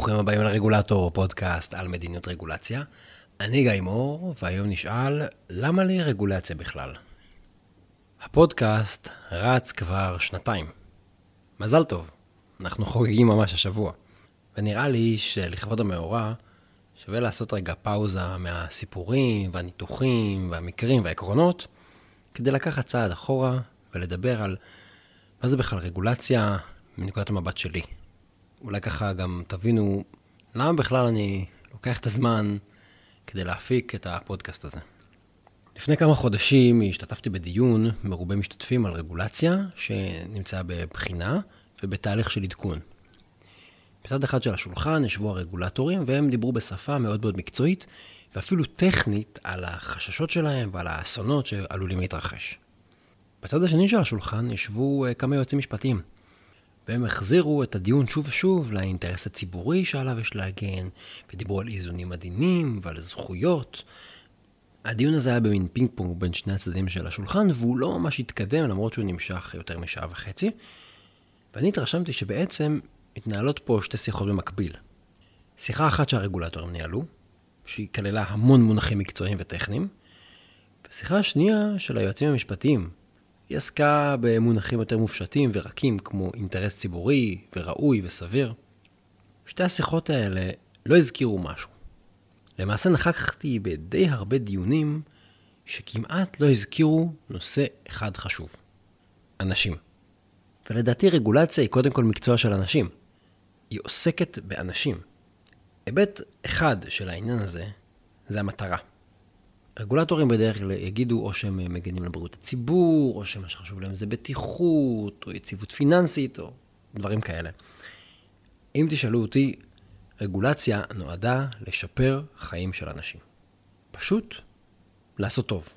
ברוכים הבאים לרגולטור, פודקאסט על מדיניות רגולציה. אני גיא מור, והיום נשאל, למה לי רגולציה בכלל? הפודקאסט רץ כבר שנתיים. מזל טוב, אנחנו חוגגים ממש השבוע. ונראה לי שלכבוד המאורע שווה לעשות רגע פאוזה מהסיפורים והניתוחים והמקרים והעקרונות, כדי לקחת צעד אחורה ולדבר על מה זה בכלל רגולציה מנקודת המבט שלי. אולי ככה גם תבינו למה בכלל אני לוקח את הזמן כדי להפיק את הפודקאסט הזה. לפני כמה חודשים השתתפתי בדיון מרובה משתתפים על רגולציה שנמצאה בבחינה ובתהליך של עדכון. בצד אחד של השולחן ישבו הרגולטורים והם דיברו בשפה מאוד מאוד מקצועית ואפילו טכנית על החששות שלהם ועל האסונות שעלולים להתרחש. בצד השני של השולחן ישבו אה, כמה יועצים משפטיים והם החזירו את הדיון שוב ושוב לאינטרס הציבורי שעליו יש להגן, ודיברו על איזונים עדינים ועל זכויות. הדיון הזה היה במין פינג פונג בין שני הצדדים של השולחן, והוא לא ממש התקדם למרות שהוא נמשך יותר משעה וחצי. ואני התרשמתי שבעצם מתנהלות פה שתי שיחות במקביל. שיחה אחת שהרגולטורים ניהלו, שהיא כללה המון מונחים מקצועיים וטכניים, ושיחה שנייה של היועצים המשפטיים, היא עסקה במונחים יותר מופשטים ורקים, כמו אינטרס ציבורי וראוי וסביר. שתי השיחות האלה לא הזכירו משהו. למעשה נכחתי בדי הרבה דיונים שכמעט לא הזכירו נושא אחד חשוב. אנשים. ולדעתי רגולציה היא קודם כל מקצוע של אנשים. היא עוסקת באנשים. היבט אחד של העניין הזה זה המטרה. רגולטורים בדרך כלל יגידו או שהם מגנים על בריאות הציבור, או שמה שחשוב להם זה בטיחות, או יציבות פיננסית, או דברים כאלה. אם תשאלו אותי, רגולציה נועדה לשפר חיים של אנשים. פשוט לעשות טוב.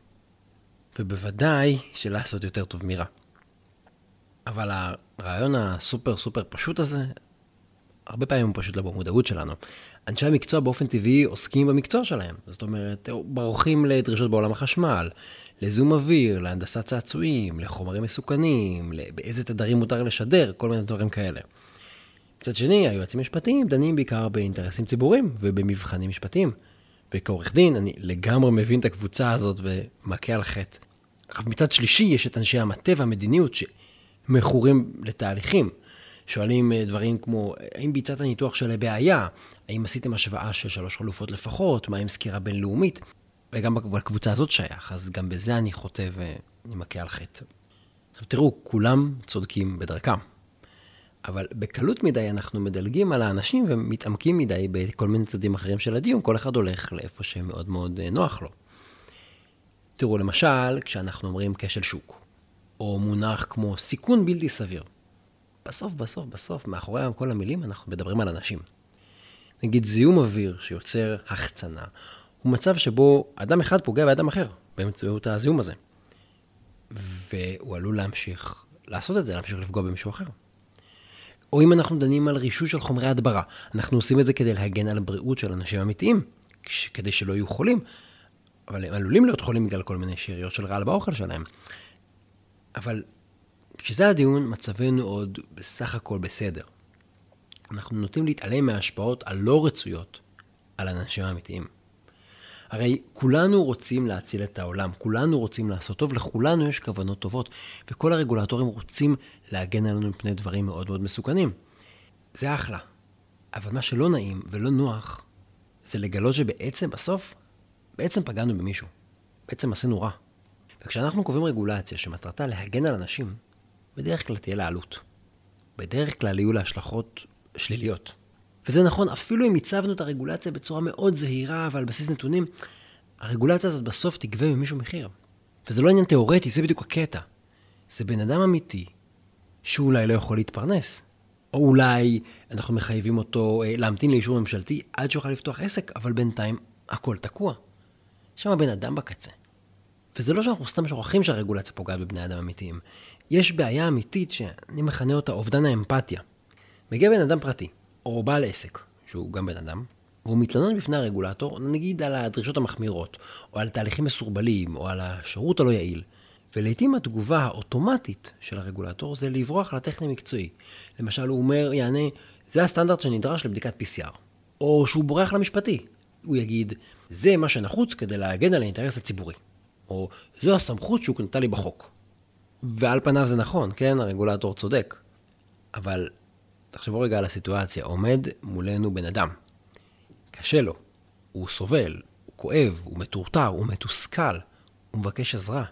ובוודאי שלעשות יותר טוב מרע. אבל הרעיון הסופר סופר פשוט הזה, הרבה פעמים הוא פשוט לא במודעות שלנו. אנשי המקצוע באופן טבעי עוסקים במקצוע שלהם. זאת אומרת, ברוחים לדרישות בעולם החשמל, לזיהום אוויר, להנדסת צעצועים, לחומרים מסוכנים, באיזה תדרים מותר לשדר, כל מיני דברים כאלה. מצד שני, היועצים המשפטיים דנים בעיקר באינטרסים ציבוריים ובמבחנים משפטיים. וכעורך דין, אני לגמרי מבין את הקבוצה הזאת ומכה על חטא. אך מצד שלישי, יש את אנשי המטה והמדיניות שמכורים לתהליכים. שואלים אה, דברים כמו, האם ביצעת ניתוח של הבעיה? האם עשיתם השוואה של שלוש חלופות לפחות? מה עם סקירה בינלאומית? וגם בקבוצה הזאת שייך, אז גם בזה אני חוטא ואני מכה על חטא. עכשיו תראו, כולם צודקים בדרכם. אבל בקלות מדי אנחנו מדלגים על האנשים ומתעמקים מדי בכל מיני צדדים אחרים של הדיון, כל אחד הולך לאיפה שמאוד מאוד אה, נוח לו. תראו, למשל, כשאנחנו אומרים כשל שוק, או מונח כמו סיכון בלתי סביר. בסוף, בסוף, בסוף, מאחורי כל המילים אנחנו מדברים על אנשים. נגיד זיהום אוויר שיוצר החצנה, הוא מצב שבו אדם אחד פוגע באדם אחר באמצעות הזיהום הזה. והוא עלול להמשיך לעשות את זה, להמשיך לפגוע במישהו אחר. או אם אנחנו דנים על רישוי של חומרי הדברה, אנחנו עושים את זה כדי להגן על הבריאות של אנשים אמיתיים, כדי שלא יהיו חולים, אבל הם עלולים להיות חולים בגלל כל מיני שאריות של רעל באוכל שלהם. אבל כשזה הדיון, מצבנו עוד בסך הכל בסדר. אנחנו נוטים להתעלם מההשפעות הלא רצויות על האנשים האמיתיים. הרי כולנו רוצים להציל את העולם, כולנו רוצים לעשות טוב, לכולנו יש כוונות טובות, וכל הרגולטורים רוצים להגן עלינו מפני דברים מאוד מאוד מסוכנים. זה אחלה. אבל מה שלא נעים ולא נוח, זה לגלות שבעצם בסוף, בעצם פגענו במישהו. בעצם עשינו רע. וכשאנחנו קובעים רגולציה שמטרתה להגן על אנשים, בדרך כלל תהיה לה עלות. בדרך כלל יהיו לה השלכות שליליות. וזה נכון, אפילו אם הצבנו את הרגולציה בצורה מאוד זהירה ועל בסיס נתונים, הרגולציה הזאת בסוף תגבה ממישהו מחיר. וזה לא עניין תיאורטי, זה בדיוק הקטע. זה בן אדם אמיתי, שאולי לא יכול להתפרנס. או אולי אנחנו מחייבים אותו אה, להמתין לאישור ממשלתי עד שיוכל לפתוח עסק, אבל בינתיים הכל תקוע. שם הבן אדם בקצה. וזה לא שאנחנו סתם שוכחים שהרגולציה פוגעת בבני אדם אמיתיים. יש בעיה אמיתית שאני מכנה אותה אובדן האמפתיה. מגיע בן אדם פרטי, או בעל עסק, שהוא גם בן אדם, והוא מתלונן בפני הרגולטור, נגיד על הדרישות המחמירות, או על תהליכים מסורבלים, או על השירות הלא יעיל. ולעיתים התגובה האוטומטית של הרגולטור זה לברוח לטכני מקצועי. למשל, הוא אומר, יענה, זה הסטנדרט שנדרש לבדיקת PCR. או שהוא בורח למשפטי. הוא יגיד, זה מה שנחוץ כדי להגן על האינטרס הציבורי. או זו הסמכות שהוא קנתה לי בחוק. ועל פניו זה נכון, כן? הרגולטור צודק. אבל תחשבו רגע על הסיטואציה, עומד מולנו בן אדם. קשה לו, הוא סובל, הוא כואב, הוא מטורטר, הוא מתוסכל, הוא מבקש עזרה.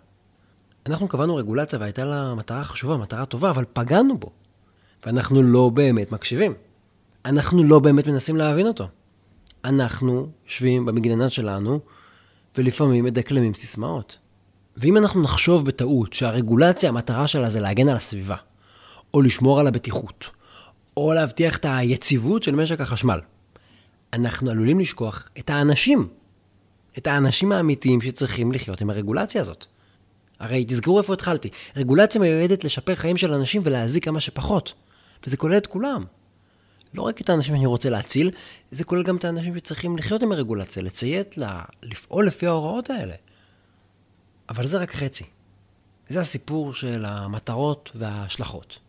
אנחנו קבענו רגולציה והייתה לה מטרה חשובה, מטרה טובה, אבל פגענו בו. ואנחנו לא באמת מקשיבים. אנחנו לא באמת מנסים להבין אותו. אנחנו יושבים במגננה שלנו, ולפעמים מדקלמים סיסמאות. ואם אנחנו נחשוב בטעות שהרגולציה, המטרה שלה זה להגן על הסביבה, או לשמור על הבטיחות, או להבטיח את היציבות של משק החשמל, אנחנו עלולים לשכוח את האנשים, את האנשים האמיתיים שצריכים לחיות עם הרגולציה הזאת. הרי תזכרו איפה התחלתי, רגולציה מיועדת לשפר חיים של אנשים ולהזיק כמה שפחות, וזה כולל את כולם. לא רק את האנשים שאני רוצה להציל, זה כולל גם את האנשים שצריכים לחיות עם הרגולציה, לציית לה, לפעול לפי ההוראות האלה. אבל זה רק חצי. זה הסיפור של המטרות וההשלכות.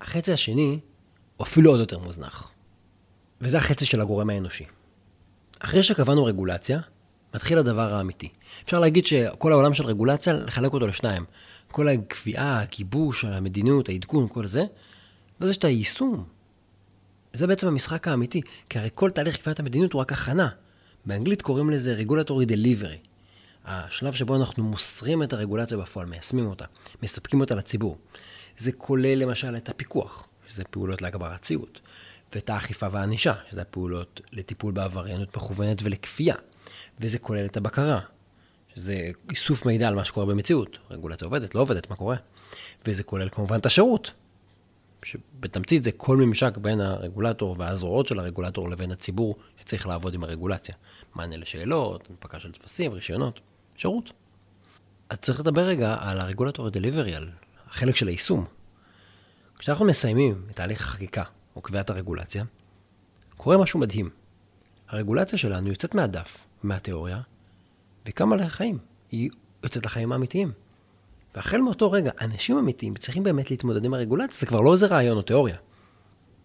החצי השני הוא אפילו עוד יותר מוזנח. וזה החצי של הגורם האנושי. אחרי שקבענו רגולציה, מתחיל הדבר האמיתי. אפשר להגיד שכל העולם של רגולציה, לחלק אותו לשניים. כל הקביעה, הגיבוש, המדיניות, העדכון, כל זה, ואז יש את היישום. זה בעצם המשחק האמיתי, כי הרי כל תהליך קביעת המדיניות הוא רק הכנה. באנגלית קוראים לזה רגולטורי דליברי. השלב שבו אנחנו מוסרים את הרגולציה בפועל, מיישמים אותה, מספקים אותה לציבור. זה כולל למשל את הפיקוח, שזה פעולות להגברת ציות, ואת האכיפה והענישה, שזה פעולות לטיפול בעבריינות מכוונת ולכפייה. וזה כולל את הבקרה, שזה איסוף מידע על מה שקורה במציאות. רגולציה עובדת, לא עובדת, מה קורה? וזה כולל כמובן את השירות, שבתמצית זה כל ממשק בין הרגולטור והזרועות של הרגולטור לבין הציבור שצריך לעבוד עם הרגולציה. מענה לשאלות, הנפקה של טפסים, רישיונות, שירות. אז צריך לדבר רגע על הרגולטור הדליברי, על החלק של היישום. כשאנחנו מסיימים את תהליך החקיקה או קביעת הרגולציה, קורה משהו מדהים. הרגולציה שלנו יוצאת מהדף, מהתיאוריה, וקמה לחיים. היא יוצאת לחיים האמיתיים. והחל מאותו רגע, אנשים אמיתיים צריכים באמת להתמודד עם הרגולציה, זה כבר לא איזה רעיון או תיאוריה.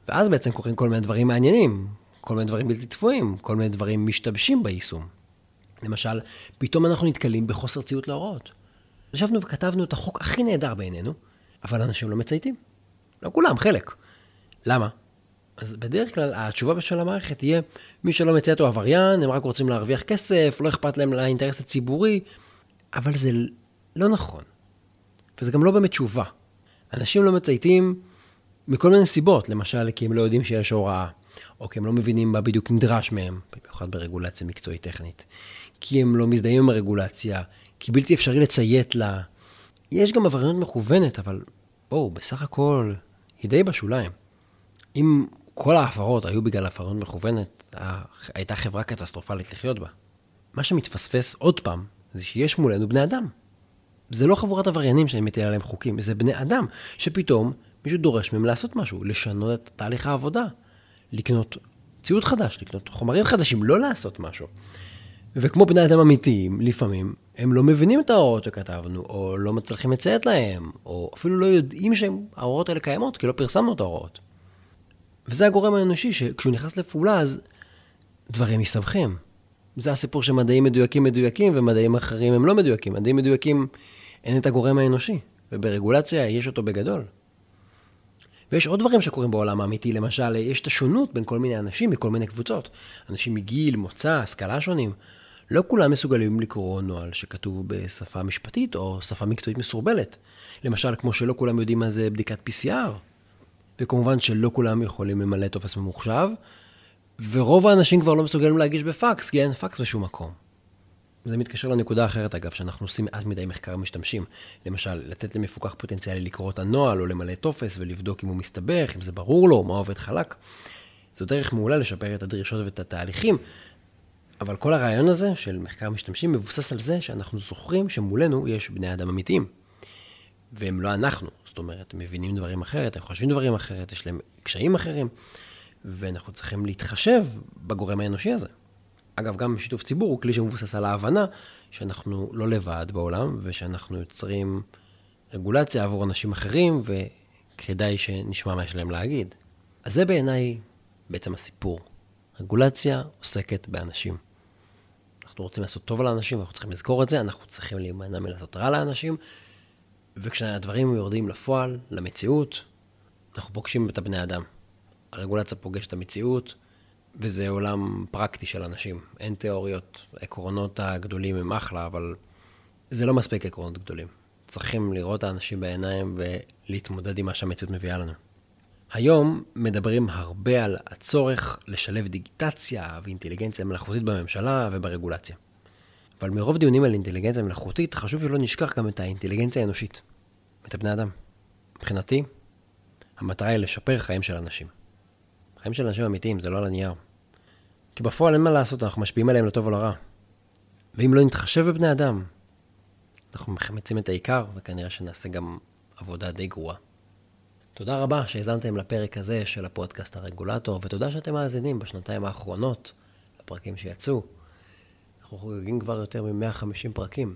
ואז בעצם קורים כל מיני דברים מעניינים, כל מיני דברים בלתי צפויים, כל מיני דברים משתבשים ביישום. למשל, פתאום אנחנו נתקלים בחוסר ציות להוראות. ישבנו וכתבנו את החוק הכי נהדר בעינינו, אבל אנשים לא מצייתים. לא כולם, חלק. למה? אז בדרך כלל התשובה של המערכת תהיה, מי שלא מציית הוא עבריין, הם רק רוצים להרוויח כסף, לא אכפת להם לאינטרס הציבורי, אבל זה לא נכון. וזה גם לא באמת תשובה. אנשים לא מצייתים מכל מיני סיבות, למשל כי הם לא יודעים שיש הוראה, או כי הם לא מבינים מה בדיוק נדרש מהם, במיוחד ברגולציה מקצועית טכנית. כי הם לא מזדהים עם הרגולציה, כי בלתי אפשרי לציית לה. יש גם עבריינות מכוונת, אבל בואו, בסך הכל, היא די בשוליים. אם כל ההפרות היו בגלל עבריינות מכוונת, הייתה חברה קטסטרופלית לחיות בה. מה שמתפספס עוד פעם, זה שיש מולנו בני אדם. זה לא חבורת עבריינים שאני מטיל עליהם חוקים, זה בני אדם, שפתאום מישהו דורש מהם לעשות משהו, לשנות את תהליך העבודה, לקנות ציוד חדש, לקנות חומרים חדשים, לא לעשות משהו. וכמו בני אדם אמיתיים, לפעמים הם לא מבינים את ההוראות שכתבנו, או לא מצליחים לציית להם, או אפילו לא יודעים שההוראות האלה קיימות, כי לא פרסמנו את ההוראות. וזה הגורם האנושי, שכשהוא נכנס לפעולה, אז דברים מסתבכים. זה הסיפור שמדעים מדויקים מדויקים, ומדעים אחרים הם לא מדויקים. מדעים מדויקים, אין את הגורם האנושי, וברגולציה יש אותו בגדול. ויש עוד דברים שקורים בעולם האמיתי, למשל, יש את השונות בין כל מיני אנשים מכל מיני קבוצות. אנשים מגיל, מוצא, השכלה שונים. לא כולם מסוגלים לקרוא נוהל שכתוב בשפה משפטית או שפה מקצועית מסורבלת. למשל, כמו שלא כולם יודעים מה זה בדיקת PCR, וכמובן שלא כולם יכולים למלא טופס ממוחשב, ורוב האנשים כבר לא מסוגלים להגיש בפקס, כי אין פקס בשום מקום. זה מתקשר לנקודה אחרת, אגב, שאנחנו עושים מעט מדי מחקר משתמשים. למשל, לתת למפוקח פוטנציאלי לקרוא את הנוהל או למלא טופס ולבדוק אם הוא מסתבך, אם זה ברור לו, מה עובד חלק. זו דרך מעולה לשפר את הדרישות ואת התהליכים, אבל כל הרעיון הזה של מחקר משתמשים מבוסס על זה שאנחנו זוכרים שמולנו יש בני אדם אמיתיים. והם לא אנחנו, זאת אומרת, הם מבינים דברים אחרת, הם חושבים דברים אחרת, יש להם קשיים אחרים, ואנחנו צריכים להתחשב בגורם האנושי הזה. אגב, גם שיתוף ציבור הוא כלי שמבוסס על ההבנה שאנחנו לא לבד בעולם, ושאנחנו יוצרים רגולציה עבור אנשים אחרים, וכדאי שנשמע מה יש להם להגיד. אז זה בעיניי בעצם הסיפור. רגולציה עוסקת באנשים. אנחנו רוצים לעשות טוב לאנשים, אנחנו צריכים לזכור את זה, אנחנו צריכים להימנע מלעשות רע לאנשים, וכשהדברים יורדים לפועל, למציאות, אנחנו פוגשים את הבני אדם. הרגולציה פוגשת את המציאות, וזה עולם פרקטי של אנשים. אין תיאוריות, עקרונות הגדולים הם אחלה, אבל זה לא מספיק עקרונות גדולים. צריכים לראות את האנשים בעיניים ולהתמודד עם מה שהמציאות מביאה לנו. היום מדברים הרבה על הצורך לשלב דיגיטציה ואינטליגנציה מלאכותית בממשלה וברגולציה. אבל מרוב דיונים על אינטליגנציה מלאכותית, חשוב שלא נשכח גם את האינטליגנציה האנושית, את הבני אדם. מבחינתי, המטרה היא לשפר חיים של אנשים. חיים של אנשים אמיתיים, זה לא על הנייר. כי בפועל אין מה לעשות, אנחנו משפיעים עליהם לטוב או לרע. ואם לא נתחשב בבני אדם, אנחנו מחמצים את העיקר, וכנראה שנעשה גם עבודה די גרועה. תודה רבה שהאזנתם לפרק הזה של הפודקאסט הרגולטור, ותודה שאתם מאזינים בשנתיים האחרונות לפרקים שיצאו. אנחנו חוגגים כבר יותר מ-150 פרקים.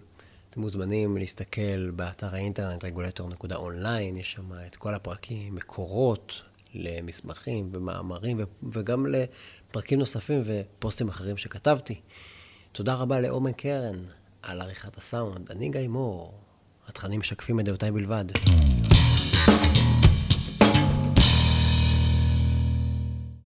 אתם מוזמנים להסתכל באתר האינטרנט רגולטור.אונליין, יש שם את כל הפרקים, מקורות למסמכים ומאמרים וגם לפרקים נוספים ופוסטים אחרים שכתבתי. תודה רבה לעומר קרן על עריכת הסאונד. אני גיא מור, התכנים משקפים את דעותיי בלבד.